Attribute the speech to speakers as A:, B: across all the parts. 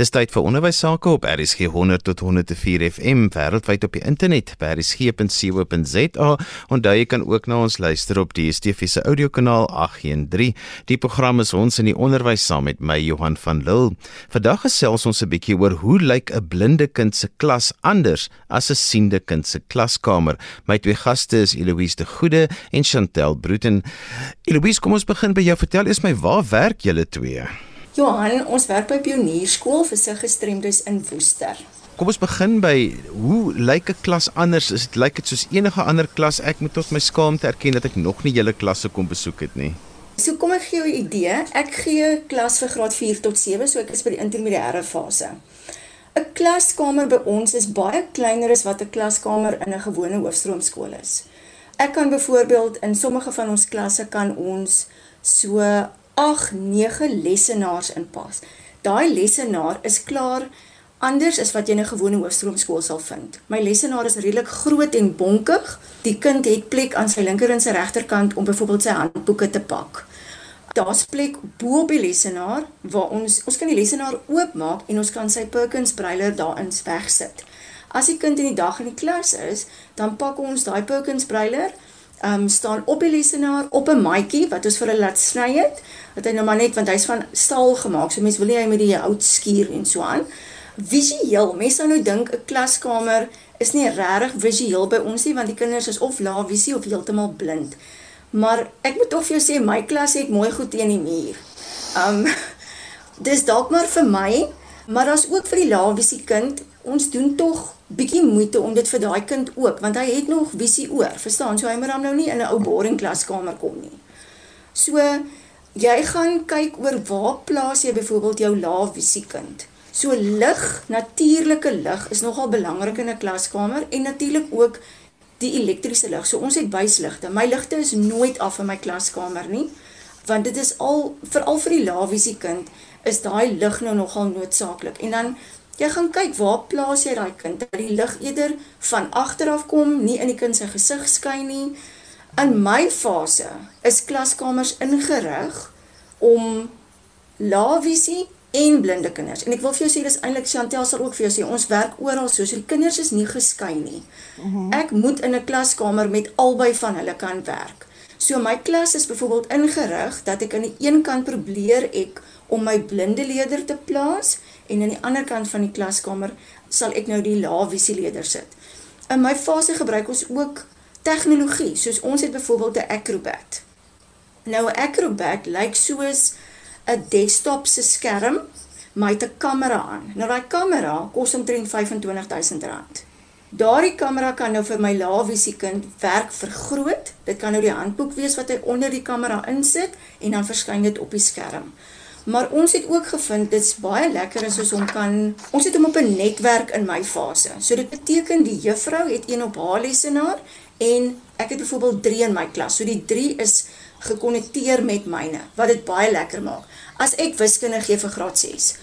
A: Dis tyd vir onderwys sake op RSG 100 tot 104 FM wêreldwyd op die internet by rsg.co.za. Onthou jy kan ook na ons luister op die DSTV se audiokanaal 813. Die program is ons in die onderwys saam met my Johan van Lille. Vandag gesels ons 'n bietjie oor hoe lyk 'n blinde kind se klas anders as 'n siende kind se klaskamer. My twee gaste is Eloise de Goede en Chantel Bruten. Eloise, kom ons begin by jou. Vertel eers my waar werk julle twee?
B: Johan, ons werk by Pionierskool vir sig gestremdes in Woester.
A: Kom ons begin by hoe lyk 'n klas anders? Is dit lyk dit soos enige ander klas? Ek moet tot my skaamte erken dat ek nog nie julle klasse kom besoek het nie.
B: So kom ek gee jou 'n idee. Ek gee klas vir graad 4 tot 7, so ek is by die intermediêre fase. 'n Klaskamer by ons is baie kleiner as wat 'n klaskamer in 'n gewone hoofstroomskool is. Ek kan byvoorbeeld in sommige van ons klasse kan ons so 8, 9 lessenaars inpas. Daai lessenaar is klaar anders as wat jy in 'n gewone hoofstroomskool sal vind. My lessenaar is redelik groot en bonkig. Die kind het plek aan sy linker en sy regterkant om byvoorbeeld sy handboeke te pak. Daar's plek bo op die lessenaar waar ons ons kan die lessenaar oopmaak en ons kan sy Perkins breiler daarin wegsit. As die kind in die dag in die klas is, dan pak ons daai Perkins breiler um, staan op die lesenaar op 'n maatjie wat ons vir hulle laat sny het. Wat hy nou maar net want hy's van staal gemaak. So mense wil nie hy met die hout skuur en so aan. Visueel, mense sou nou dink 'n klaskamer is nie regtig visueel by ons nie want die kinders is of lae visie of heeltemal blind. Maar ek moet tog vir jou sê my klas het mooi goed teen die muur. Um dis dalk maar vir my, maar daar's ook vir die lae visie kind. Ons doen tog bietjie moeite om dit vir daai kind ook want hy het nog visie oor verstaan? So hy moet hom nou nie in 'n ou boring klaskamer kom nie. So jy gaan kyk oor waar plaas jy byvoorbeeld jou lae visie kind. So lig natuurlike lig is nogal belangrik in 'n klaskamer en natuurlik ook die elektriese lig. So ons het buisligte my ligte is nooit af in my klaskamer nie want dit is al veral vir die lae visie kind is daai lig nou nogal noodsaaklik. En dan Jy gaan kyk waar plaas jy daai kind dat die lig eerder van agter af kom, nie in die kind se gesig skyn nie. In my fase is klaskamers ingerig om laevisie en blinde kinders. En ek wil vir jou sê dis eintlik Chantel sal ook vir jou sê ons werk oral so, so die kinders is nie geskei nie. Mhm. Ek moet in 'n klaskamer met albei van hulle kan werk. So my klas is byvoorbeeld ingerig dat ek aan die een kant probeer ek om my blinde leerder te plaas en aan die ander kant van die klaskamer sal ek nou die lae visie leerder sit. In my fase gebruik ons ook tegnologie, soos ons het byvoorbeeld 'n Acrobat. Nou 'n Acrobat lyk soos 'n desktop se skerm, dit 'n kamera aan. Nou daai kamera kos omtrent R25000. Daardie kamera kan nou vir my lae visie kind werk vergroot. Dit kan nou die handboek wees wat hy onder die kamera insit en dan verskyn dit op die skerm. Maar ons het ook gevind dit's baie lekker as ons hom kan ons het hom op 'n netwerk in my fase. So dit beteken die juffrou het een op haar lesenaar en ek het byvoorbeeld 3 in my klas. So die 3 is gekonnekteer met myne wat dit baie lekker maak. As ek wiskunde gee vir graad 6.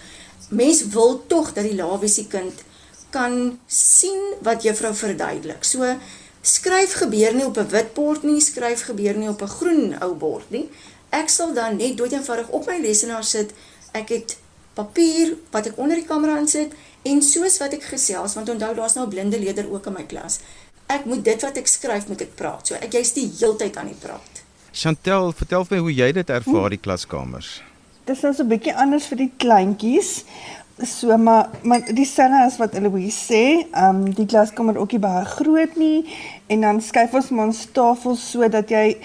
B: Mens wil tog dat die laevisie kind kan sien wat juffrou verduidelik. So skryf gebeur nie op 'n wit bord nie, skryf gebeur nie op 'n groen ou bord nie ek sal dan net doeteenvoudig op my lesenaar sit. Ek het papier wat ek onder die kamera insit en soos wat ek gesels want onthou daar's nou 'n blinde leerder ook in my klas. Ek moet dit wat ek skryf moet ek praat. So ek jy's die heeltyd aan die praat.
A: Chantel, vertel vir my hoe jy dit ervaar die klaskamers.
C: Dit is nou so 'n bietjie anders vir die kleintjies. So maar maar dieselfde as wat Eloise sê, ehm um, die klaskamer ook nie baie groot nie en dan skuif ons ons tafels sodat jy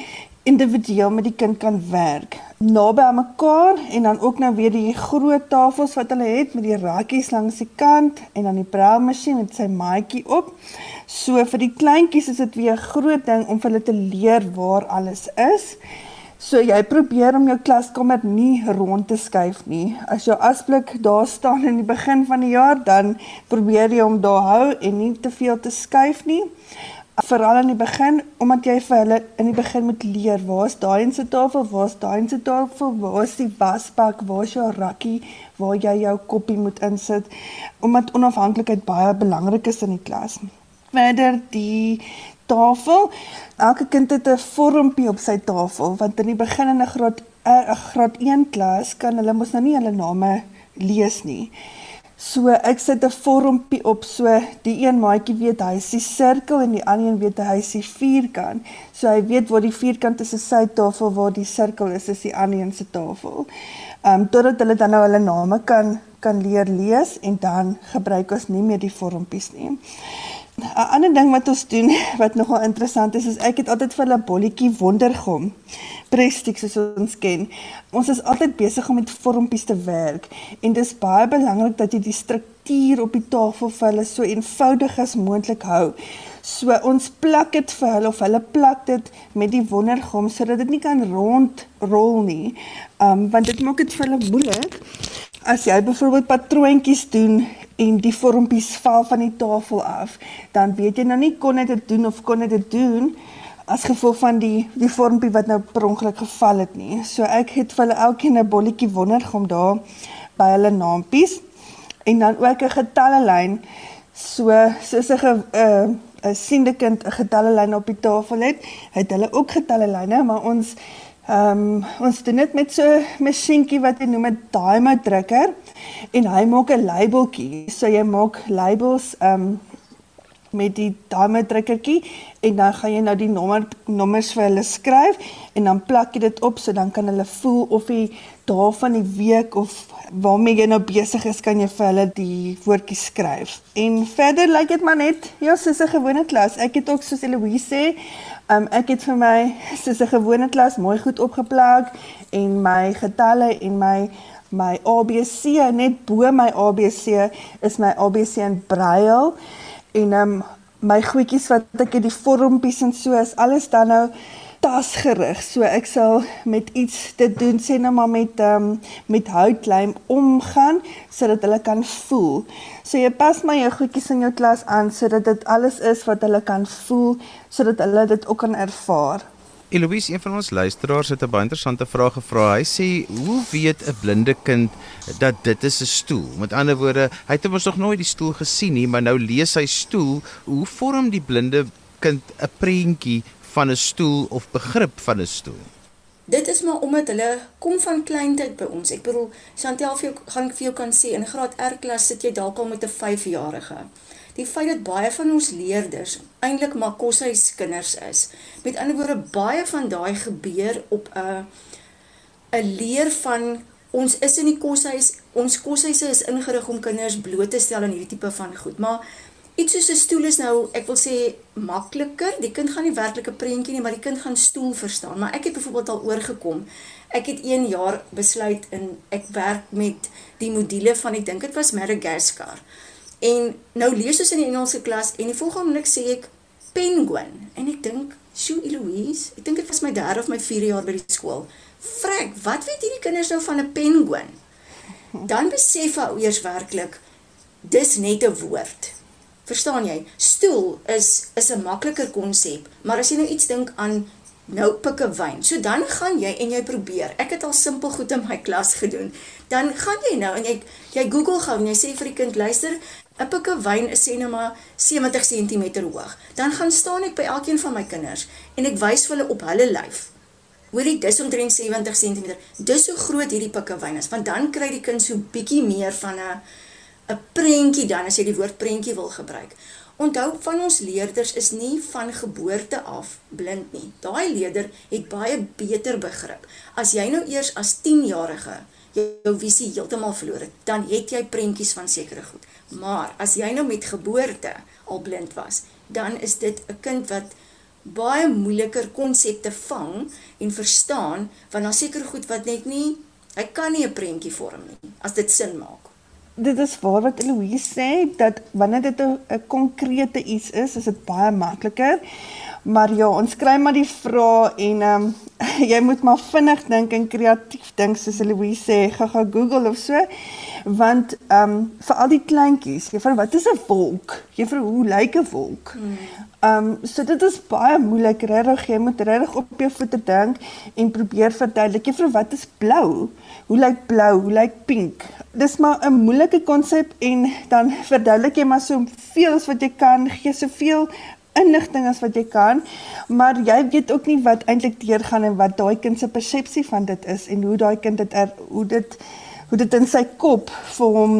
C: individueel met die kind kan werk. Naby aan mekaar en dan ook nou weer die groot tafels wat hulle het met die rakkies langs die kant en dan die brailmasjien met sy maatjie op. So vir die kleintjies is dit weer 'n groot ding om vir hulle te leer waar alles is. So jy probeer om jou klaskamer nie rond te skuif nie. As jou asblik daar staan in die begin van die jaar, dan probeer jy hom daar hou en nie te veel te skuif nie veral in die begin omdat jy vir hulle in die begin moet leer waar's daai se tafel, waar's daai se tafel, waar's die wasbak, waar's jou rakkie waar jy jou koppie moet insit omdat onafhanklikheid baie belangrik is in die klas. Verder die tafel, elke kind het 'n vormpie op sy tafel want in die begin in 'n graad 'n graad 1 klas kan hulle mos nou nie hulle name lees nie. So ek sit 'n vormpie op so die een maatjie weet hy is die sirkel en die ander een weet hy is die vierkant. So hy weet waar die vierkant is, is sy tafel, waar die sirkel is, is die ander een se tafel. Ehm um, totdat hulle dan nou hulle name kan kan leer lees en dan gebruik ons nie meer die vormpies nie. 'n Ander ding wat ons doen wat nogal interessant is, is ek het altyd vir hulle bolletjie wondergom prestig soos ons ken. Ons is altyd besig om met vormpies te werk en dis baie belangrik dat jy die struktuur op die tafel vir hulle so eenvoudig as moontlik hou. So ons plak dit vir hulle of hulle plak dit met die wondergom sodat dit nie kan rondrol nie. Um want dit maak dit vir hulle moeilik. As jy byvoorbeeld patroontjies doen en die vormpies val van die tafel af, dan weet jy nou nie kon dit doen of kon dit doen as gevolg van die die vormpie wat nou per ongeluk geval het nie. So ek het vir hulle elkeen 'n bolletjie wondergom daar by hulle naampies en dan ook 'n getallelyn so soos 'n uh, 'n siende kind 'n getallelyn op die tafel het, het hulle ook getallelyne, maar ons Ehm um, ons doen dit met so masjienkie wat jy noem 'n diamond drukker en hy maak 'n labeltjie. So jy maak labels ehm um, met die diamond drukkertjie en dan gaan jy nou die nommer nommers vir hulle skryf en dan plak jy dit op so dan kan hulle voel of jy daar van die week of waarmee jy nou besig is kan jy vir hulle die woordjies skryf. En verder lyk like dit maar net ja soos 'n gewone klas. Ek het ook soos Eloise sê Um, ek het vir my soos 'n gewone klas mooi goed opgeplak en my getalle en my my ABC net bo my ABC is my ABC in braille. En um, my goedjies wat ek in die vormpies en so is alles dan nou tasgerig. So ek sal met iets dit doen sê nou maar met ehm um, met houtlijm omgaan sodat hulle kan voel. So jy pas maar jou goedjies in jou klas aan sodat dit alles is wat hulle kan voel sodat hulle dit ook kan ervaar.
A: Eloise, een van ons luisteraars het 'n baie interessante vraag gevra. Hy sê, "Hoe weet 'n blinde kind dat dit is 'n stoel?" Met ander woorde, hy het mos nog nooit die stoel gesien nie, maar nou lees hy stoel. Hoe vorm die blinde kind 'n prentjie van 'n stoel of begrip van 'n stoel?
B: Dit is maar omdat hulle kom van kleintyd by ons. Ek bedoel, Chantel vir jou gaan ek vir jou kan sê in graad R klas sit jy dalk al met 'n 5-jarige. Die feit dat baie van ons leerders eintlik maar koshuis kinders is. Met ander woorde, baie van daai gebeur op 'n 'n leer van ons is in die koshuis, ons koshuise is ingerig om kinders bloot te stel aan hierdie tipe van goed, maar Iets soos 'n stoel is nou, ek wil sê makliker. Die kind gaan nie werklik 'n prentjie nie, maar die kind gaan stoel verstaan. Maar ek het byvoorbeeld al oorgekom. Ek het 1 jaar besluit in ek werk met die module van ek dink dit was Madagascar. En nou lees ons in die Engelse klas en die volgende oomblik sê ek penguin en ek dink, "Sjoe, Eloise, ek dink dit was my 3 of my 4 jaar by die skool. Frek, wat weet hierdie kinders nou van 'n penguin?" Dan besef ou eers werklik dis net 'n woord. Verstaan jy? Stoel is is 'n makliker konsep, maar as jy nou iets dink aan nou pikke wyn. So dan gaan jy en jy probeer. Ek het al simpel goed in my klas gedoen. Dan gaan jy nou en jy jy Google gou en jy sê vir die kind, luister, 'n pikke wyn is sê nou maar 70 cm hoog. Dan gaan staan ek by elkeen van my kinders en ek wys vir hulle op hulle lyf. Hoorie, dis omtrent 70 cm. Dis hoe groot hierdie pikke wyn is, want dan kry die kind so bietjie meer van 'n 'n prentjie dan as jy die woord prentjie wil gebruik. Onthou van ons leerders is nie van geboorte af blind nie. Daai leerder het baie beter begrip. As jy nou eers as 10-jarige jou visie heeltemal verloor het, dan het jy prentjies van sekere goed. Maar as jy nou met geboorte al blind was, dan is dit 'n kind wat baie moeiliker konsepte vang en verstaan want daar seker goed wat net nie hy kan nie 'n prentjie vorm nie as dit sin maak
C: dit is waar wat Eloise sê dat wanneer dit 'n konkrete iets is, is dit baie makliker. Maar ja, ons kry maar die vrae en ehm um, jy moet maar vinnig dink en kreatief dink soos Eloise sê, gaga Google of so. Want ehm um, vir al die kleintjies, vra wat is 'n wolk? Vra hoe lyk 'n wolk? Hmm. Ehm um, so dit is baie moeilik regtig. Jy moet regtig op jou voete dink en probeer verduidelik. Vra wat is blou? Hoe lyk blou? Hoe lyk pink? Dis maar 'n moeilike konsep en dan verduidelik jy maar so veel as wat jy kan, gee soveel inligting as wat jy kan, maar jy weet ook nie wat eintlik deurgaan en wat daai kind se persepsie van dit is en hoe daai kind dit er, hoe dit hoe dit in sy kop vir hom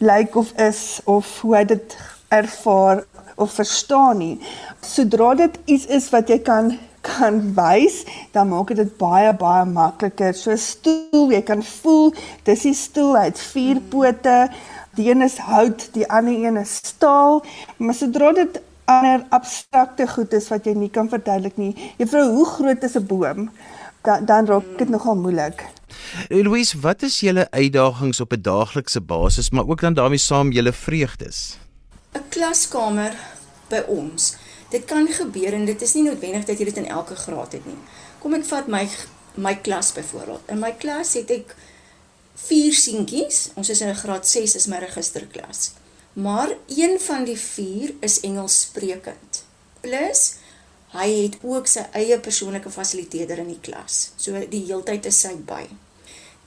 C: lyk of is of hoe hy dit ervaar of verstaan nie. Sodra dit iets is wat jy kan kan wys, dan maak dit baie baie makliker. So stoel, jy kan voel dis die stoel uit vier pote. Die een is hout, die ander een is staal. Maar sodra dit ander abstrakte goed is wat jy nie kan verduidelik nie. Juffrou, hoe groot is 'n boom? Dan dan raak dit nogal moeilik.
A: Louise, wat is julle uitdagings op 'n daaglikse basis, maar ook dan daarmee saam julle vreugdes?
B: 'n Klaskamer by ons. Dit kan gebeur en dit is nie noodwendig dat jy dit in elke graad het nie. Kom ek vat my my klas byvoorbeeld. In my klas het ek vier seentjies. Ons is in graad 6 is my registerklas. Maar een van die vier is Engels sprekend. Plus hy het ook sy eie persoonlike fasiliteerder in die klas. So die heeltyd is sy by.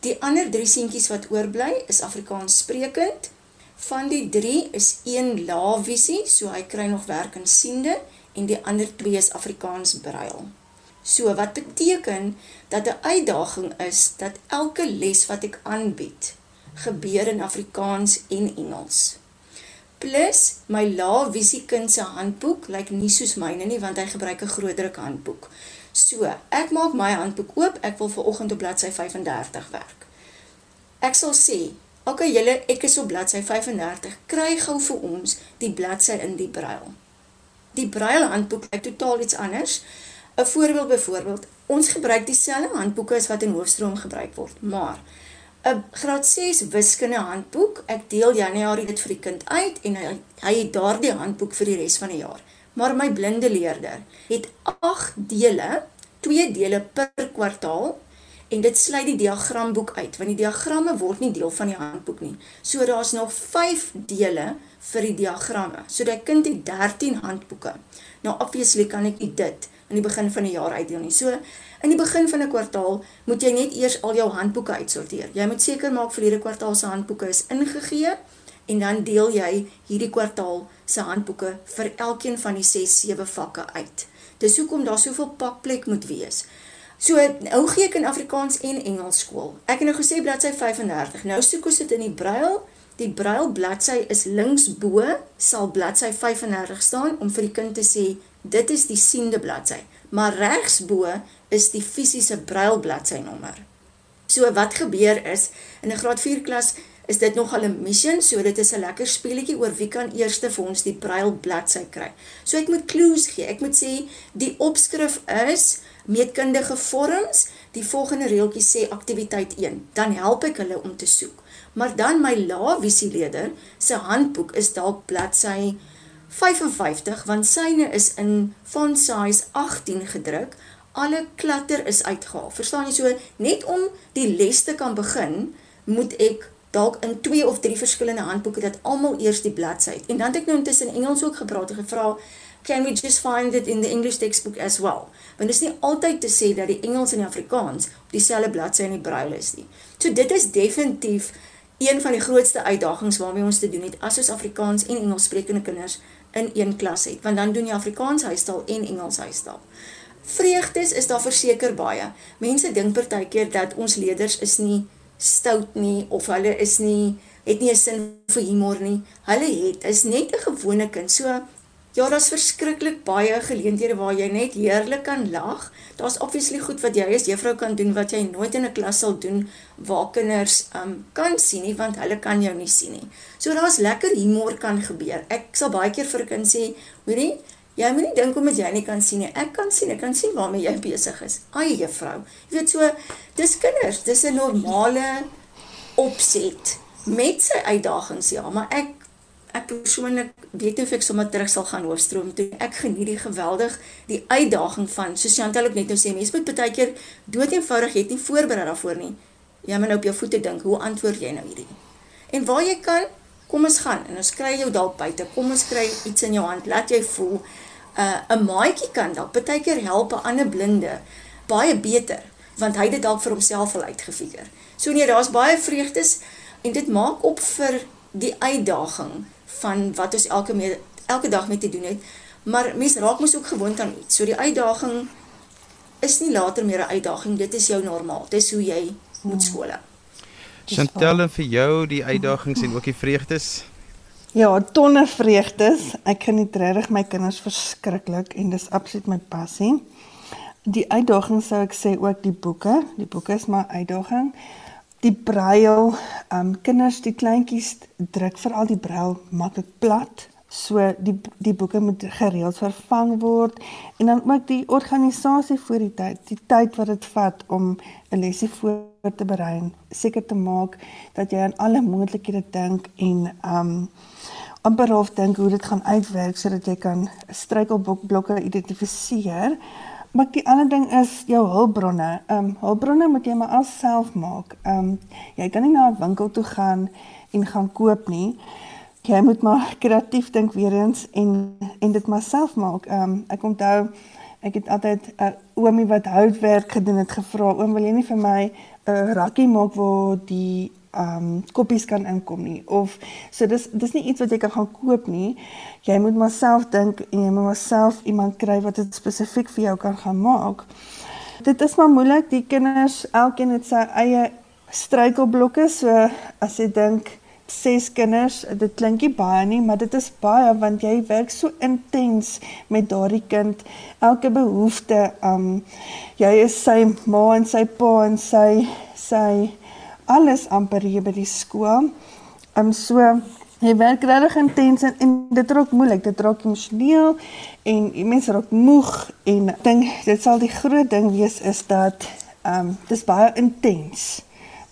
B: Die ander drie seentjies wat oorbly is Afrikaans sprekend. Van die drie is een laavisie, so hy kry nog werk in siende en die ander twee is Afrikaans brail. So wat beteken dat 'n uitdaging is dat elke les wat ek aanbied gebeur in Afrikaans en Engels. Plus my laavisie kind se handboek lyk nie soos myne nie want hy gebruik 'n groot druk handboek. So, ek maak my handboek oop, ek wil vir oggend op bladsy 35 werk. Ek sal sê, "Oké okay, julle, ek is op bladsy 35. Kry gou vir ons die bladsy in die brail." Die brail handboek lyk totaal iets anders. 'n Voorbeeld byvoorbeeld, ons gebruik dieselfde handboeke as wat in hoofstroom gebruik word, maar 'n graad 6 wiskunde handboek, ek deel Januarie dit vir die kind uit en hy hy het daardie handboek vir die res van die jaar maar my blinde leerder het 8 dele, 2 dele per kwartaal en dit sluit die diagramboek uit want die diagramme word nie deel van die handboek nie. So daar's nog 5 dele vir die diagramme. So daai kind het 13 handboeke. Nou obviously kan ek dit aan die begin van die jaar uitdeel nie. So in die begin van 'n kwartaal moet jy net eers al jou handboeke uitsorteer. Jy moet seker maak vir hierdie kwartaal se handboeke is ingegee en dan deel jy hierdie kwartaal se handboeke vir elkeen van die 6 7 vakke uit. Dis hoekom daar soveel pakplek moet wees. So nou gee ek in Afrikaans en Engels skool. Ek het nou gesê bladsy 35. Nou soek ons dit in die brail. Die brail bladsy is links bo sal bladsy 35 staan om vir die kind te sê dit is die siende bladsy. Maar regs bo is die fisiese brail bladsy nommer. So wat gebeur is in 'n graad 4 klas is dit nog al 'n mission, so dit is 'n lekker speletjie oor wie kan eers vir ons die braille bladsy kry. So ek moet clues gee. Ek moet sê die opskrif is meetkundige vorms. Die volgende reeltjie sê aktiwiteit 1. Dan help ek hulle om te soek. Maar dan my laavisieleder se handboek is dalk bladsy 55 want syne is in font size 18 gedruk. Alle klatter is uitgehaal. Verstaan jy so net om die les te kan begin, moet ek dalk in twee of drie verskillende handboeke dat almal eers die bladsy het. En dan het ek nou intussen in Engels ook gepraat en gevra, "Can we just find it in the English textbook as well?" Want dit is nie altyd te sê dat die Engels en die Afrikaans op dieselfde bladsy in die braille is nie. So dit is definitief een van die grootste uitdagings waarmee ons te doen het as ons Afrikaans en Engels sprekende kinders in een klas het, want dan doen jy Afrikaans huistaal en Engels huistaal. Vreugdes is daar verseker baie. Mense dink partykeer dat ons leerders is nie stout nie of hulle is nie het nie 'n sin vir humor nie. Hulle het is net 'n gewone kind. So ja, daar's verskriklik baie geleenthede waar jy net heerlik kan lag. Daar's obviously goed wat jy as juffrou kan doen wat jy nooit in 'n klas sal doen waar kinders um kan sien nie want hulle kan jou nie sien nie. So daar's lekker humor kan gebeur. Ek sal baie keer vir 'n kind sê, hoorie, Jy moet nie dink omdat jy nie kan sien nie. Ek kan sien, ek kan sien waarmee jy besig is. Ai juffrou. Jy weet so, dis kinders, dis 'n normale opset met sy uitdagings ja, maar ek ek persoonlik weet nie of ek sommer terug sal gaan hoofstroom toe. Ek geniet die geweldig die uitdaging van soos Chantal ook net nou sê, mense moet baie keer dood eenvoudig het nie voorberei daarvoor nie. Jy moet nou op jou voete dink, hoe antwoord jy nou hierdie? En waar jy kan, kom ons gaan en ons kry jou dalk buite. Kom ons kry iets in jou hand, laat jy voel uh, 'n maatjie kan dalk baie keer help 'n ander blinde baie beter want hy het dit dalk vir homself al uitgefigure. So nee, daar's baie vreugdes en dit maak op vir die uitdaging van wat ons elke mee, elke dag mee te doen het. Maar mense raak mos ook gewoond aan iets. So die uitdaging is nie later meer 'n uitdaging, dit is jou normaal. Dis hoe jy moet skool.
A: Chantel en vir jou die uitdagings en ook die vreugdes.
C: Ja, tonne vreugdes. Ek geniet regtig my kinders verskriklik en dis absoluut my passie. Die uitdaging sou ek sê ook die boeke. Die boeke is my uitdaging. Die brail, ehm um, kinders, die kleintjies druk veral die brail maklik plat. So die die boeke moet gereeld vervang word en dan ook die organisasie vir die tyd, die tyd wat dit vat om 'n lesie voor te berei seker te maak dat jy aan alle moontlikhede dink en ehm um, amper half dink hoe dit gaan uitwerk sodat jy kan struikelblokke identifiseer. Maar die ander ding is jou hulpbronne. Ehm um, hulpbronne moet jy maar alself maak. Ehm um, jy kan nie na 'n winkel toe gaan en gaan koop nie. Jy moet maar kreatief dink weer eens en en dit maar self maak. Ehm um, ek onthou ek het altyd 'n uh, oomie wat houtwerk gedoen het gevra, "Oom, wil jy nie vir my 'n uh, rakkie maak waar die um koppies kan inkom nie of so dis dis nie iets wat jy kan gaan koop nie. Jy moet maar self dink en jy moet maar self iemand kry wat dit spesifiek vir jou kan gaan maak. Dit is maar moeilik. Die kinders, elkeen het sy eie struikelblokke. So as jy dink ses kinders, dit klinkie baie nie, maar dit is baie want jy werk so intens met daardie kind. Elke behoefte, um jy is sy ma en sy pa en sy sy alles amper hier by die skool. Ehm um, so jy werk regtig intens en, en dit raak moeilik, dit raak emosioneel en mense raak moeg en ek dink dit sal die groot ding wees is dat ehm um, dis baie intens.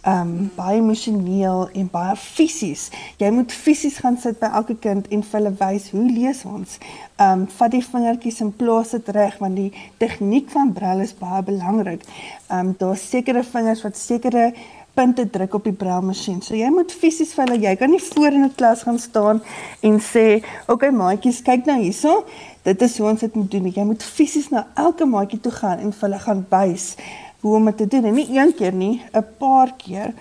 C: Ehm um, baie emosioneel en baie fisies. Jy moet fisies gaan sit by elke kind en vir hulle wys hoe lees ons. Ehm um, vat die vingertjies en plaas dit reg want die tegniek van braille is baie belangrik. Ehm um, daar's sekere vingers wat sekere punte druk op die brailmasjien. So jy moet fisies vir hulle, jy kan nie voor in 'n klas gaan staan en sê, "Oké okay, maatjies, kyk nou hierso. Dit is hoe ons dit moet doen." Jy moet fisies na elke maatjie toe gaan en vir hulle gaan wys hoe om dit te doen en nie een keer nie, 'n paar keer.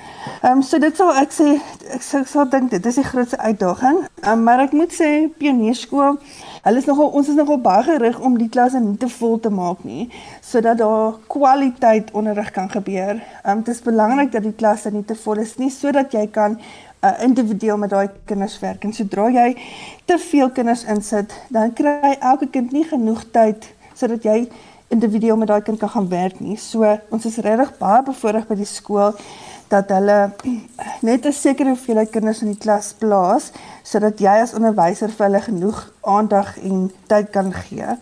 C: Ehm um, so dit sal ek sê ek sou sal dink dit is die grootste uitdaging. Um, maar ek moet sê pionierskool Hulle is nogal ons is nogal baie gerig om die klasse nie te vol te maak nie sodat daar kwaliteit onderrig kan gebeur. Ehm um, dit is belangrik dat die klasse nie te vol is nie sodat jy kan uh, individueel met daai kinders werk. En sodra jy te veel kinders insit, dan kry elke kind nie genoeg tyd sodat jy individueel met daai kind kan gaan werk nie. So ons is regtig baie bevoorreg by die skool dat hulle net 'n sekere hoeveelheid kinders in die klas plaas sodat jy as onderwyser vir hulle genoeg aandag en tyd kan gee.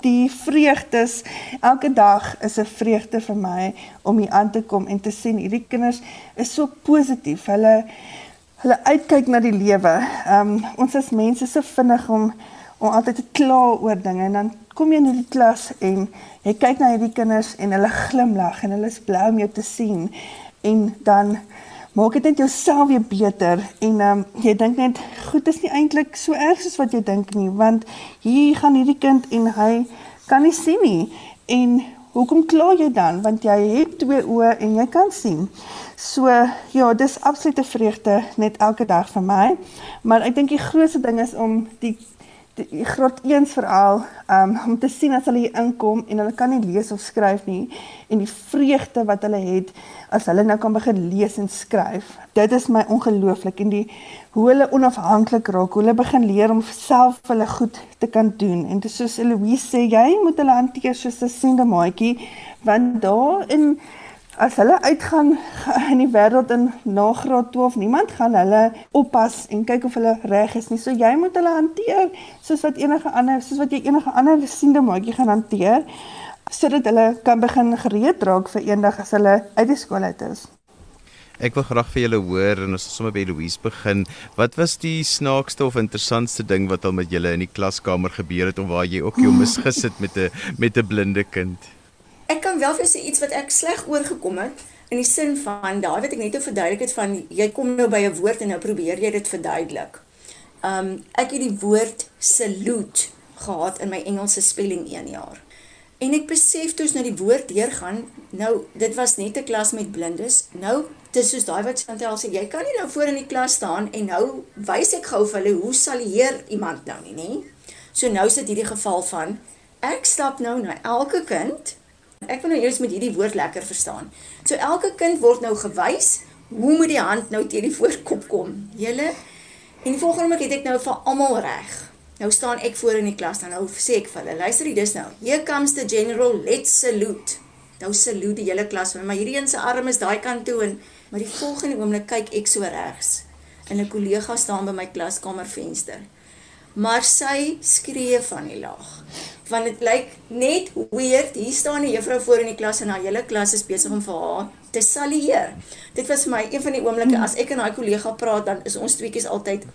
C: Die vreugdes elke dag is 'n vreugde vir my om hier aan te kom en te sien hierdie kinders is so positief. Hulle hulle uitkyk na die lewe. Ehm um, ons as mense is so vinnig om om altyd te kla oor dinge en dan kom jy in hierdie klas en jy kyk na hierdie kinders en hulle glimlag en hulle is bly om jou te sien en dan maak dit net jouself weer beter en ehm um, jy dink net goed is nie eintlik so erg soos wat jy dink nie want hier gaan hierdie kind en hy kan nie sien nie. En hoekom kla jy dan? Want jy het twee oë en jy kan sien. So ja dis absolute vreugde net elke dag vir my. Maar ek dink die grootste ding is om die die graad 1 veral um, om te sien as hulle hier inkom en hulle kan nie lees of skryf nie en die vreugde wat hulle het as hulle nou kan begin lees en skryf. Dit is my ongelooflik en die hoe hulle onafhanklik raak, hoe hulle begin leer om self hulle goed te kan doen. En dis soos Eloise sê, jy moet hulle hanteer soos 'n sende maatjie want daar in as hulle uitgaan in die wêreld in na graad 12, niemand gaan hulle oppas en kyk of hulle reg is nie. So jy moet hulle hanteer soos wat enige ander soos wat jy enige ander siende maatjie gaan hanteer sodat hulle kan begin gereed raak vir eendag as hulle uit die skool uit is.
A: Ek wil graag vir julle hoor en ons sal sommer by Louise begin. Wat was die snaakste of interessantste ding wat al met julle in die klaskamer gebeur het of waar jy ook jou misgis het met 'n met 'n blinde kind?
B: Ek kan wel vir sê iets wat ek sleg oorgekom het in die sin van wat ek net verduidelik het van jy kom nou by 'n woord en nou probeer jy dit verduidelik. Um ek het die woord salute gehad in my Engelse spelling 1 jaar. En ek besef toe ons nou die woord deurgaan, nou dit was net 'n klas met blindes. Nou dis soos daai wat Chantel sê, jy kan nie nou voor in die klas staan en nou wys ek gou vir hulle hoe salueer iemand nou nie, nê? So nou sit hierdie geval van ek stap nou na elke kind Ek wil nou eers met hierdie woord lekker verstaan. So elke kind word nou gewys hoe moet die hand nou teen die voorkop kom? Julle En volgende oomblik het ek nou vir almal reg. Nou staan ek voor in die klas dan nou sê ek vir hulle, luister hier dis nou. Here comes the general, let's salute. Nou salute die hele klas, maar hierdie een se arm is daai kant toe en maar die volgende oomblik kyk ek so regs. En 'n kollega staan by my klaskamervenster. Maar sy skree van die lag. Want dit lyk net weird. Hier staan 'n juffrou voor in die klas en haar hele klas is besig om vir haar te salueer. Dit was vir my een van die oomblikke as ek en daai kollega praat dan is ons tweeetjies altyd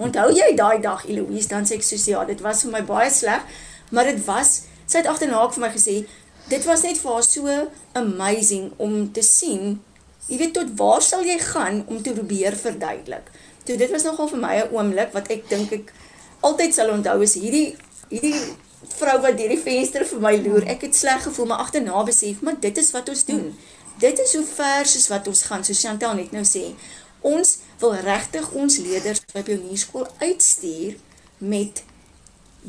B: Onthou jy daai dag Eloise dan sê ek soos ja, dit was vir my baie sleg, maar dit was sy het agterna vir my gesê dit was net vir haar so amazing om te sien jy weet tot waar sal jy gaan om te probeer verduidelik. Toe dit was nogal vir my 'n oomblik wat ek dink ek altyd sal onthou is hierdie hierdie vrou wat deur die venster vir my loer. Ek het sleg gevoel, maar agterna besef, maar dit is wat ons doen. Dit is hoe ver soos wat ons gaan, so Chantel net nou sê. Ons wil regtig ons leerders by pionierskool uitstuur met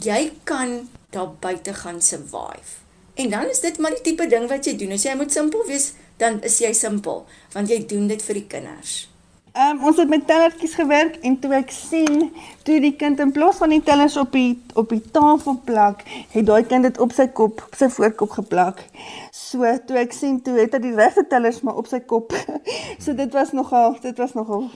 B: jy kan daar buite gaan survive. En dan is dit maar die tipe ding wat jy doen. As jy moet simpel wees, dan is jy simpel, want jy doen dit vir die kinders.
C: Ehm um, ons het met tellertjies gewerk en toe ek sien toe die kind in plaas van die tellers op die op die tafel plak, het daai kind dit op sy kop, op sy voorkop geplak. So toe ek sien toe het hy die regte tellers maar op sy kop. so dit was nogal dit was nogal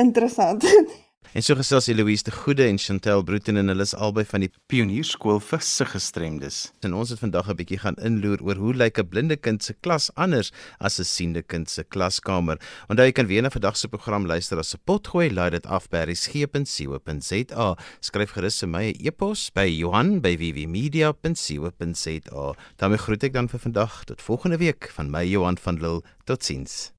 C: interessant.
A: En so gesels Eloise de Goede en Chantel Brooten en hulle is albei van die Pionierskool vir sig gestremdes. En ons het vandag 'n bietjie gaan inloer oor hoe lyk 'n blinde kind se klas anders as 'n siende kind se klaskamer. Onthou jy kan weer na vandag se program luister as 'n potgooi, laai dit af by resgep.co.za. Skryf gerus vir my 'n e-pos by Johan@vvmedia.co.za. daarmee groet ek dan vir vandag tot volgende week van my Johan van Lille. Totsiens.